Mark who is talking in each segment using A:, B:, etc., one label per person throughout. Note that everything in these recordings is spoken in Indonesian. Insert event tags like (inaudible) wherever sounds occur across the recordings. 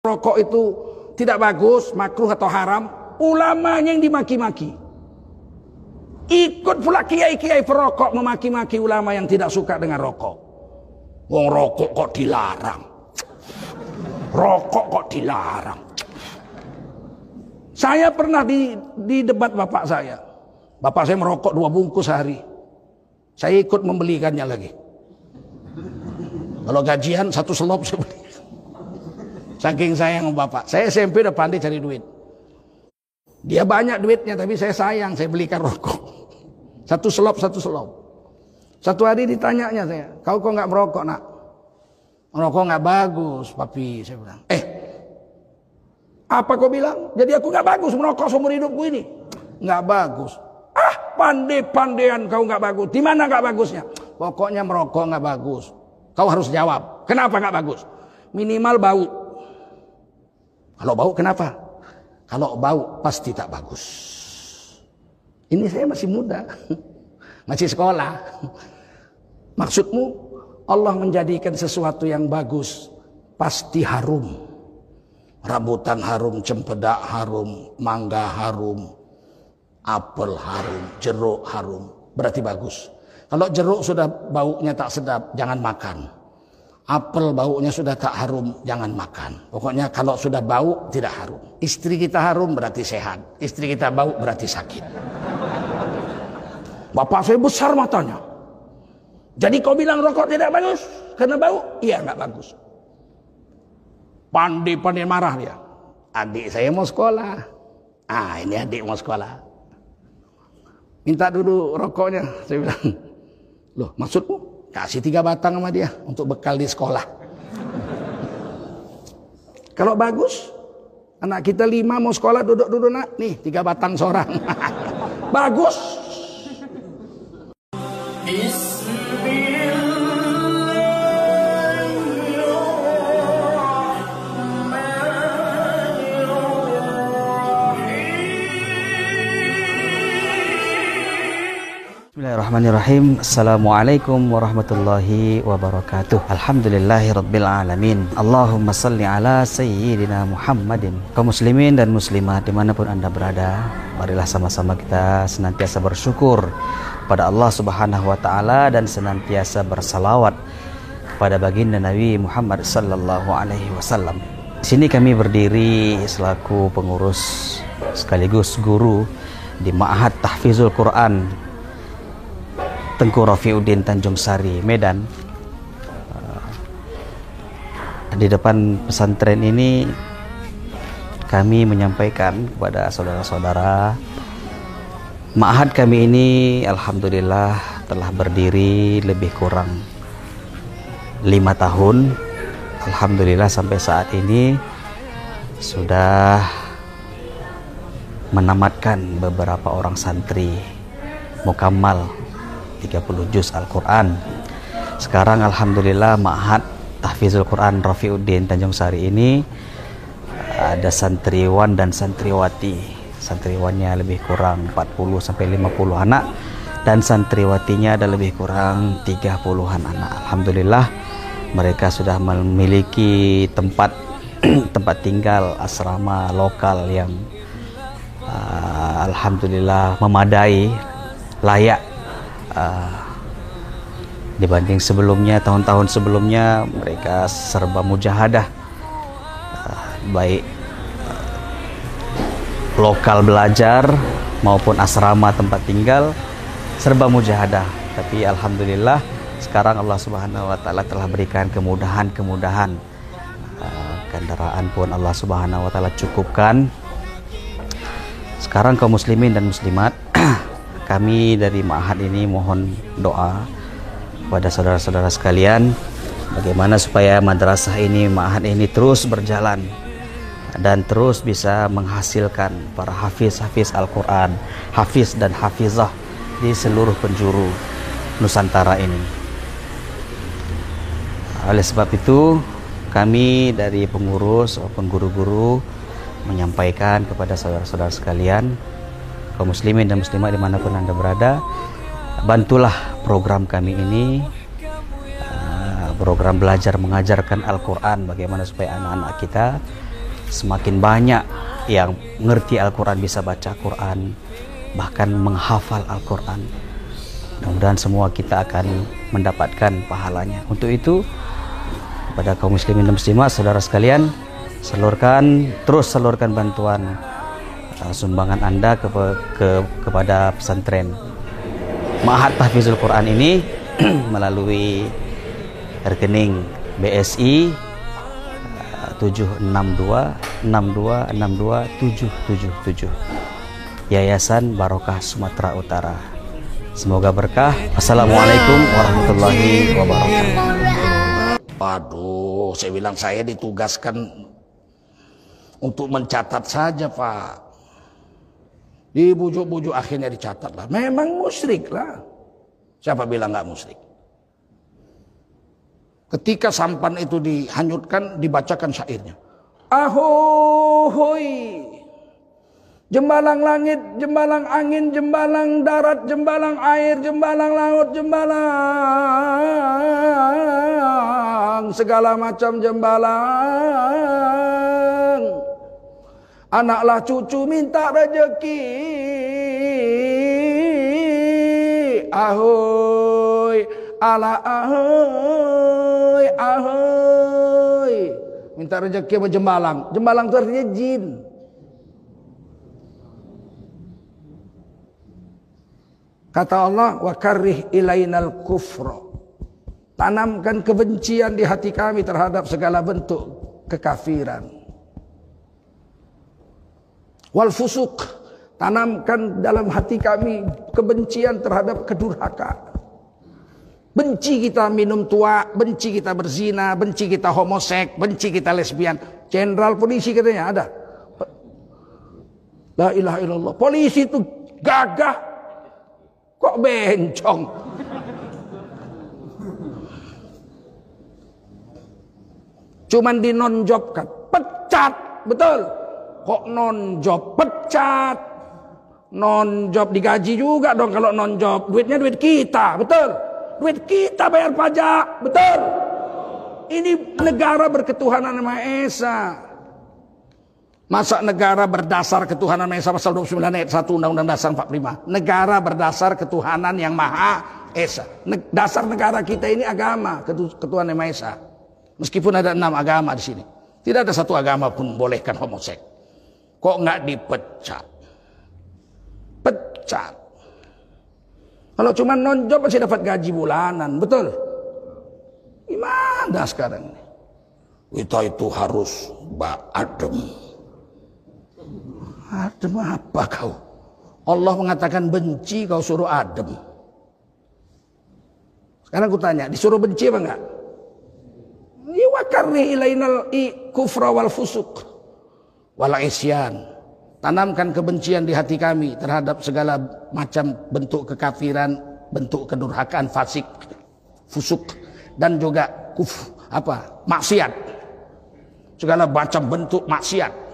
A: rokok itu tidak bagus, makruh atau haram, ulamanya yang dimaki-maki. Ikut pula kiai-kiai perokok memaki-maki ulama yang tidak suka dengan rokok. Wong rokok kok dilarang. Rokok kok dilarang. Saya pernah di, di debat bapak saya. Bapak saya merokok dua bungkus sehari. Saya ikut membelikannya lagi. Kalau gajian satu selop saya beli. Saking sayang bapak. Saya SMP udah pandai cari duit. Dia banyak duitnya tapi saya sayang saya belikan rokok. Satu selop satu selop. Satu hari ditanyanya saya, kau kok nggak merokok nak? Merokok nggak bagus, papi. Saya bilang, eh, apa kau bilang? Jadi aku nggak bagus merokok seumur hidupku ini. Nggak bagus. Ah, pandai-pandaian kau nggak bagus. Di mana nggak bagusnya? Pokoknya merokok nggak bagus. Kau harus jawab. Kenapa nggak bagus? Minimal bau. Kalau bau kenapa? Kalau bau pasti tak bagus. Ini saya masih muda. (laughs) Masih sekolah. Maksudmu Allah menjadikan sesuatu yang bagus pasti harum. Rambutan harum, cempedak harum, mangga harum, apel harum, jeruk harum. Berarti bagus. Kalau jeruk sudah baunya tak sedap, jangan makan apel baunya sudah tak harum, jangan makan. Pokoknya kalau sudah bau tidak harum. Istri kita harum berarti sehat, istri kita bau berarti sakit. Bapak saya besar matanya. Jadi kau bilang rokok tidak bagus karena bau? Iya nggak bagus. Pandai-pandai marah dia. Adik saya mau sekolah. Ah ini adik mau sekolah. Minta dulu rokoknya. Saya bilang, loh maksudmu? Kasih tiga batang sama dia untuk bekal di sekolah. Kalau bagus, anak kita lima mau sekolah duduk-duduk nak, nih tiga batang seorang. (laughs) bagus.
B: Bismillahirrahmanirrahim. Assalamualaikum warahmatullahi wabarakatuh. Alhamdulillahi rabbil alamin. Allahumma salli ala sayyidina Muhammadin. Kaum muslimin dan muslimat di mana pun anda berada Marilah sama-sama kita senantiasa bersyukur Pada Allah subhanahu wa ta'ala Dan senantiasa bersalawat Pada baginda Nabi Muhammad sallallahu alaihi wasallam. Di sini kami berdiri selaku pengurus sekaligus guru di Ma'had Tahfizul Quran Tengku Rafiuddin Tanjung Sari, Medan. Di depan pesantren ini kami menyampaikan kepada saudara-saudara Ma'had kami ini Alhamdulillah telah berdiri lebih kurang lima tahun Alhamdulillah sampai saat ini sudah menamatkan beberapa orang santri mukamal 30 juz Al-Quran. Sekarang Alhamdulillah Ma'had Tahfizul Quran Rafiuddin Tanjung Sari ini ada santriwan dan santriwati. Santriwannya lebih kurang 40 sampai 50 anak dan santriwatinya ada lebih kurang 30-an anak. Alhamdulillah mereka sudah memiliki tempat (clears throat) tempat tinggal asrama lokal yang uh, Alhamdulillah memadai layak uh, dibanding sebelumnya tahun-tahun sebelumnya mereka serba mujahadah. Uh, baik uh, lokal belajar maupun asrama tempat tinggal serba mujahadah. Tapi alhamdulillah sekarang Allah Subhanahu wa taala telah berikan kemudahan-kemudahan. Kendaraan pun Allah Subhanahu wa taala cukupkan. Sekarang kaum muslimin dan muslimat kami dari Ma'had ini mohon doa kepada saudara-saudara sekalian bagaimana supaya madrasah ini Ma'had ini terus berjalan dan terus bisa menghasilkan para hafiz-hafiz Al-Quran hafiz dan hafizah di seluruh penjuru Nusantara ini. Oleh sebab itu kami dari pengurus maupun guru-guru menyampaikan kepada saudara-saudara sekalian kaum muslimin dan muslimat di mana pun anda berada bantulah program kami ini uh, program belajar mengajarkan Al-Quran. Bagaimana supaya anak-anak kita semakin banyak yang mengerti Al-Quran bisa baca Quran bahkan menghafal Al-Quran. Mudah-mudahan semua kita akan mendapatkan pahalanya. Untuk itu kepada kaum muslimin dan muslimat saudara sekalian salurkan terus salurkan bantuan uh, sumbangan anda ke, ke, kepada pesantren Mahat Tahfizul Quran ini (clears throat) melalui rekening BSI 762 62 777 Yayasan Barokah Sumatera Utara. Semoga berkah. Assalamualaikum warahmatullahi wabarakatuh.
A: Waduh, saya bilang saya ditugaskan untuk mencatat saja Pak. Dibujuk-bujuk akhirnya dicatat lah. Memang musyrik lah. Siapa bilang nggak musyrik? Ketika sampan itu dihanyutkan, dibacakan syairnya. Ahoy, Jembalang langit, jembalang angin, jembalang darat, jembalang air, jembalang laut, jembalang segala macam jembalang. Anaklah cucu minta rezeki. Ahoy, ala ahoy, ahoy. Minta rezeki sama jembalang. Jembalang itu artinya jin. Kata Allah, wa karrih ilainal kufra. Tanamkan kebencian di hati kami terhadap segala bentuk kekafiran. Wal fusuk, tanamkan dalam hati kami kebencian terhadap kedurhaka. Benci kita minum tua, benci kita berzina, benci kita homosek, benci kita lesbian. Jenderal polisi katanya ada. La ilaha illallah. Polisi itu gagah Kok bencong? Cuman di non job kan. Pecat, betul. Kok non job pecat? Non job digaji juga dong kalau non job. Duitnya duit kita, betul. Duit kita bayar pajak, betul. Ini negara berketuhanan Maha Esa. Masa negara berdasar ketuhanan Maha Esa pasal 29 ayat 1 Undang-Undang Dasar 45. Negara berdasar ketuhanan yang Maha Esa. Dasar negara kita ini agama, ketuhanan Maha Esa. Meskipun ada enam agama di sini. Tidak ada satu agama pun bolehkan homosek. Kok nggak dipecat? Pecat. Kalau cuma nonjob masih dapat gaji bulanan, betul? Gimana sekarang ini? Kita itu harus adem Adem apa kau? Allah mengatakan benci kau suruh adem. Sekarang aku tanya, disuruh benci apa enggak? Iwakarni ilainal i kufra wal fusuk wal isyan. Tanamkan kebencian di hati kami terhadap segala macam bentuk kekafiran, bentuk kedurhakaan, fasik, fusuk dan juga kuf apa? maksiat. Segala macam bentuk maksiat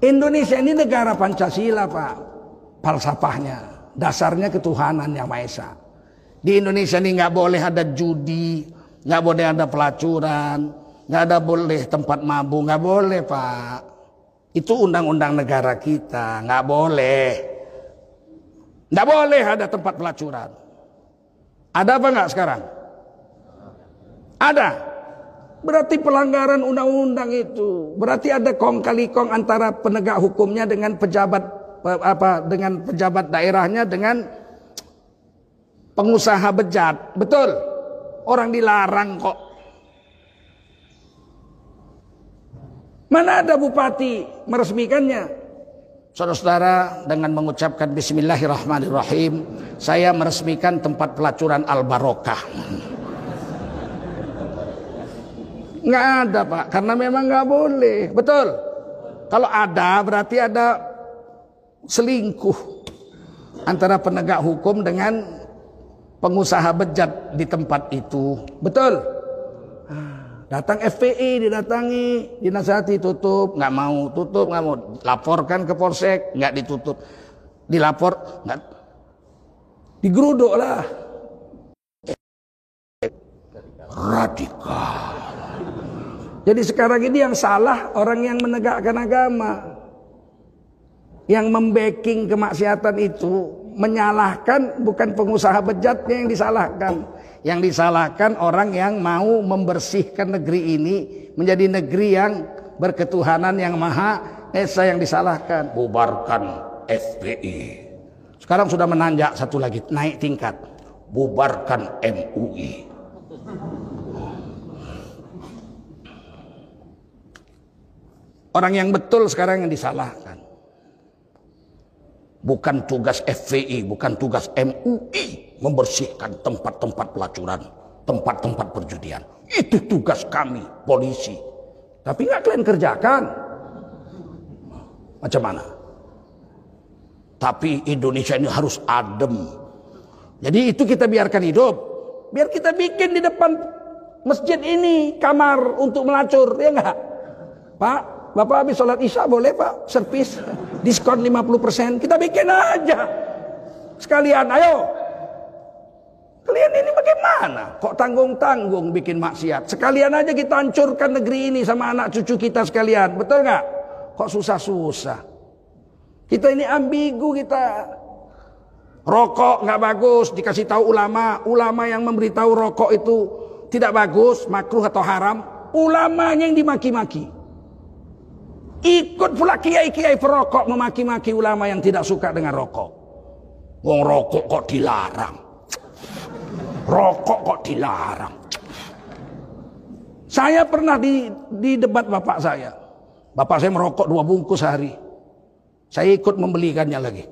A: Indonesia ini negara Pancasila Pak. Falsafahnya. Dasarnya ketuhanan yang Maha Esa. Di Indonesia ini nggak boleh ada judi, nggak boleh ada pelacuran, nggak ada boleh tempat mabuk, nggak boleh Pak. Itu undang-undang negara kita, nggak boleh. Nggak boleh ada tempat pelacuran. Ada apa nggak sekarang? Ada. Berarti pelanggaran undang-undang itu. Berarti ada kong kali kong antara penegak hukumnya dengan pejabat apa dengan pejabat daerahnya dengan pengusaha bejat. Betul. Orang dilarang kok. Mana ada bupati meresmikannya? Saudara-saudara dengan mengucapkan bismillahirrahmanirrahim, saya meresmikan tempat pelacuran Al-Barokah. Nggak ada pak, karena memang nggak boleh. Betul. Kalau ada berarti ada selingkuh antara penegak hukum dengan pengusaha bejat di tempat itu. Betul. Datang FPI didatangi, dinasihati tutup, nggak mau tutup, nggak mau laporkan ke polsek, nggak ditutup, dilapor, nggak digeruduk lah. Radikal. Jadi sekarang ini yang salah orang yang menegakkan agama. Yang membacking kemaksiatan itu menyalahkan bukan pengusaha bejatnya yang disalahkan. Yang disalahkan orang yang mau membersihkan negeri ini menjadi negeri yang berketuhanan yang maha esa yang disalahkan. Bubarkan FPI. Sekarang sudah menanjak satu lagi, naik tingkat. Bubarkan MUI. Orang yang betul sekarang yang disalahkan. Bukan tugas FPI, bukan tugas MUI membersihkan tempat-tempat pelacuran, tempat-tempat perjudian. Itu tugas kami, polisi. Tapi nggak kalian kerjakan. Macam mana? Tapi Indonesia ini harus adem. Jadi itu kita biarkan hidup. Biar kita bikin di depan masjid ini kamar untuk melacur, ya enggak? Pak, Bapak habis sholat isya boleh Pak? Servis? Diskon 50% kita bikin aja. Sekalian ayo. Kalian ini bagaimana? Kok tanggung-tanggung bikin maksiat? Sekalian aja kita hancurkan negeri ini sama anak cucu kita sekalian. Betul nggak? Kok susah-susah? Kita ini ambigu kita. Rokok nggak bagus dikasih tahu ulama. Ulama yang memberitahu rokok itu tidak bagus makruh atau haram. Ulamanya yang dimaki-maki Ikut pula kiai-kiai perokok memaki-maki ulama yang tidak suka dengan rokok. Wong rokok kok dilarang. Rokok kok dilarang. Saya pernah di, di debat bapak saya. Bapak saya merokok dua bungkus sehari. Saya ikut membelikannya lagi.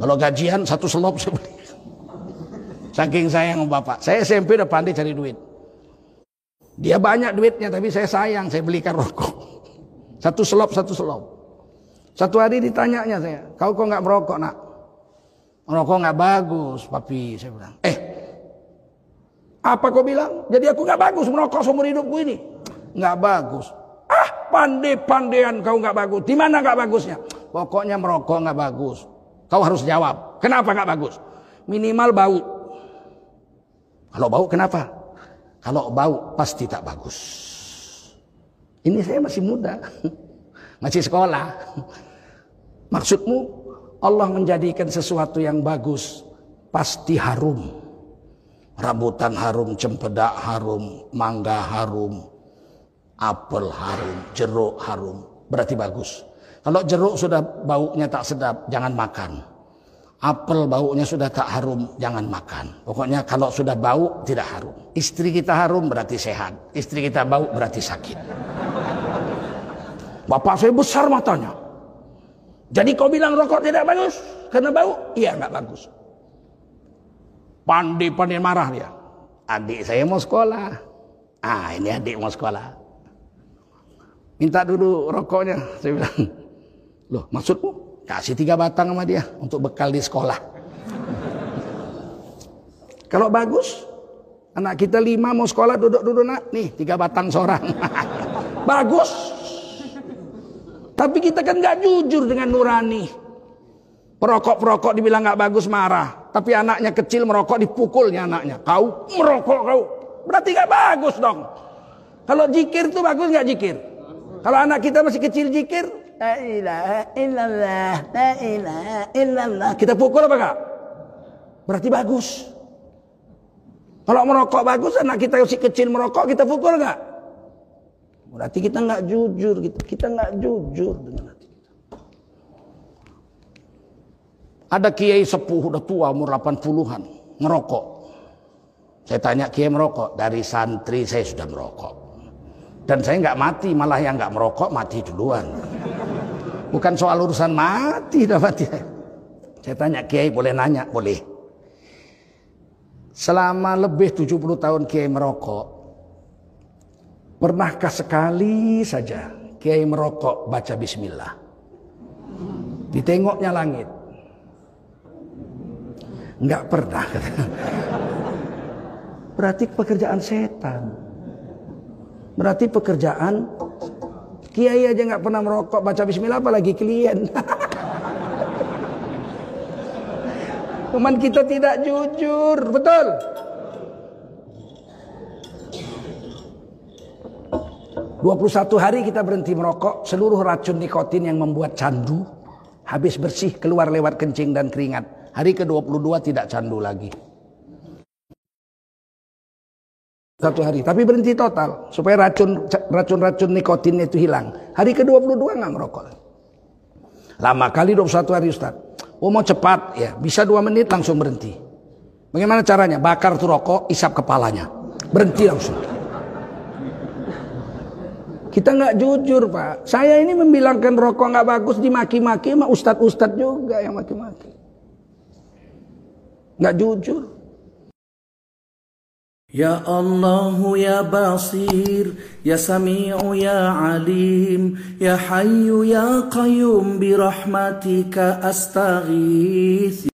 A: Kalau gajian satu selop saya beli. Saking sayang bapak. Saya SMP udah pandai cari duit. Dia banyak duitnya tapi saya sayang saya belikan rokok. Satu selop, satu selop. Satu hari ditanyanya saya, kau kok nggak merokok nak? Merokok nggak bagus, papi. Saya bilang, eh, apa kau bilang? Jadi aku nggak bagus merokok seumur hidupku ini? Nggak bagus. Ah, pandai-pandean kau nggak bagus. Di mana nggak bagusnya? Pokoknya merokok nggak bagus. Kau harus jawab. Kenapa nggak bagus? Minimal bau. Kalau bau kenapa? Kalau bau pasti tak bagus. Ini saya masih muda. (laughs) Masih sekolah. Maksudmu Allah menjadikan sesuatu yang bagus pasti harum. Rambutan harum, cempedak harum, mangga harum, apel harum, jeruk harum. Berarti bagus. Kalau jeruk sudah baunya tak sedap, jangan makan. Apel baunya sudah tak harum, jangan makan. Pokoknya kalau sudah bau, tidak harum. Istri kita harum berarti sehat. Istri kita bau berarti sakit. Bapak saya besar matanya. Jadi kau bilang rokok tidak bagus karena bau? Iya nggak bagus. Pandai-pandai marah dia. Adik saya mau sekolah. Ah ini adik mau sekolah. Minta dulu rokoknya. Saya bilang, loh maksudmu? Kasih tiga batang sama dia untuk bekal di sekolah. Kalau bagus, anak kita lima mau sekolah duduk-duduk nak. Nih tiga batang seorang. (laughs) bagus. Tapi kita kan nggak jujur dengan nurani. Perokok-perokok dibilang nggak bagus marah. Tapi anaknya kecil merokok dipukulnya anaknya. Kau merokok kau. Berarti nggak bagus dong. Kalau jikir itu bagus nggak jikir? Kalau anak kita masih kecil jikir. La ilaha illallah. La. Kita pukul apa enggak? Berarti bagus. Kalau merokok bagus, anak kita masih kecil merokok, kita pukul enggak? Berarti kita nggak jujur, gitu. kita nggak jujur dengan hati kita. Ada kiai sepuh udah tua umur 80-an merokok. Saya tanya kiai merokok, dari santri saya sudah merokok. Dan saya nggak mati, malah yang nggak merokok mati duluan. Bukan soal urusan mati dapat ya. Saya tanya kiai boleh nanya, boleh. Selama lebih 70 tahun kiai merokok, Pernahkah sekali saja Kiai merokok baca bismillah? Ditengoknya langit. Enggak pernah. (laughs) Berarti pekerjaan setan. Berarti pekerjaan Kiai aja nggak pernah merokok baca bismillah apalagi klien. (laughs) Cuman kita tidak jujur, betul? 21 hari kita berhenti merokok, seluruh racun nikotin yang membuat candu habis bersih keluar lewat kencing dan keringat. Hari ke-22 tidak candu lagi. Satu hari, tapi berhenti total supaya racun racun-racun nikotinnya itu hilang. Hari ke-22 nggak merokok. Lama kali 21 hari Ustaz. Oh mau cepat ya, bisa dua menit langsung berhenti. Bagaimana caranya? Bakar tuh rokok, isap kepalanya. Berhenti langsung. Kita nggak jujur pak. Saya ini membilangkan rokok nggak bagus dimaki-maki sama ustadz-ustadz juga yang maki-maki. Nggak jujur.
C: Ya Allah ya Basir Ya Sami'u ya Alim Ya Hayyu ya Qayyum Birahmatika astaghith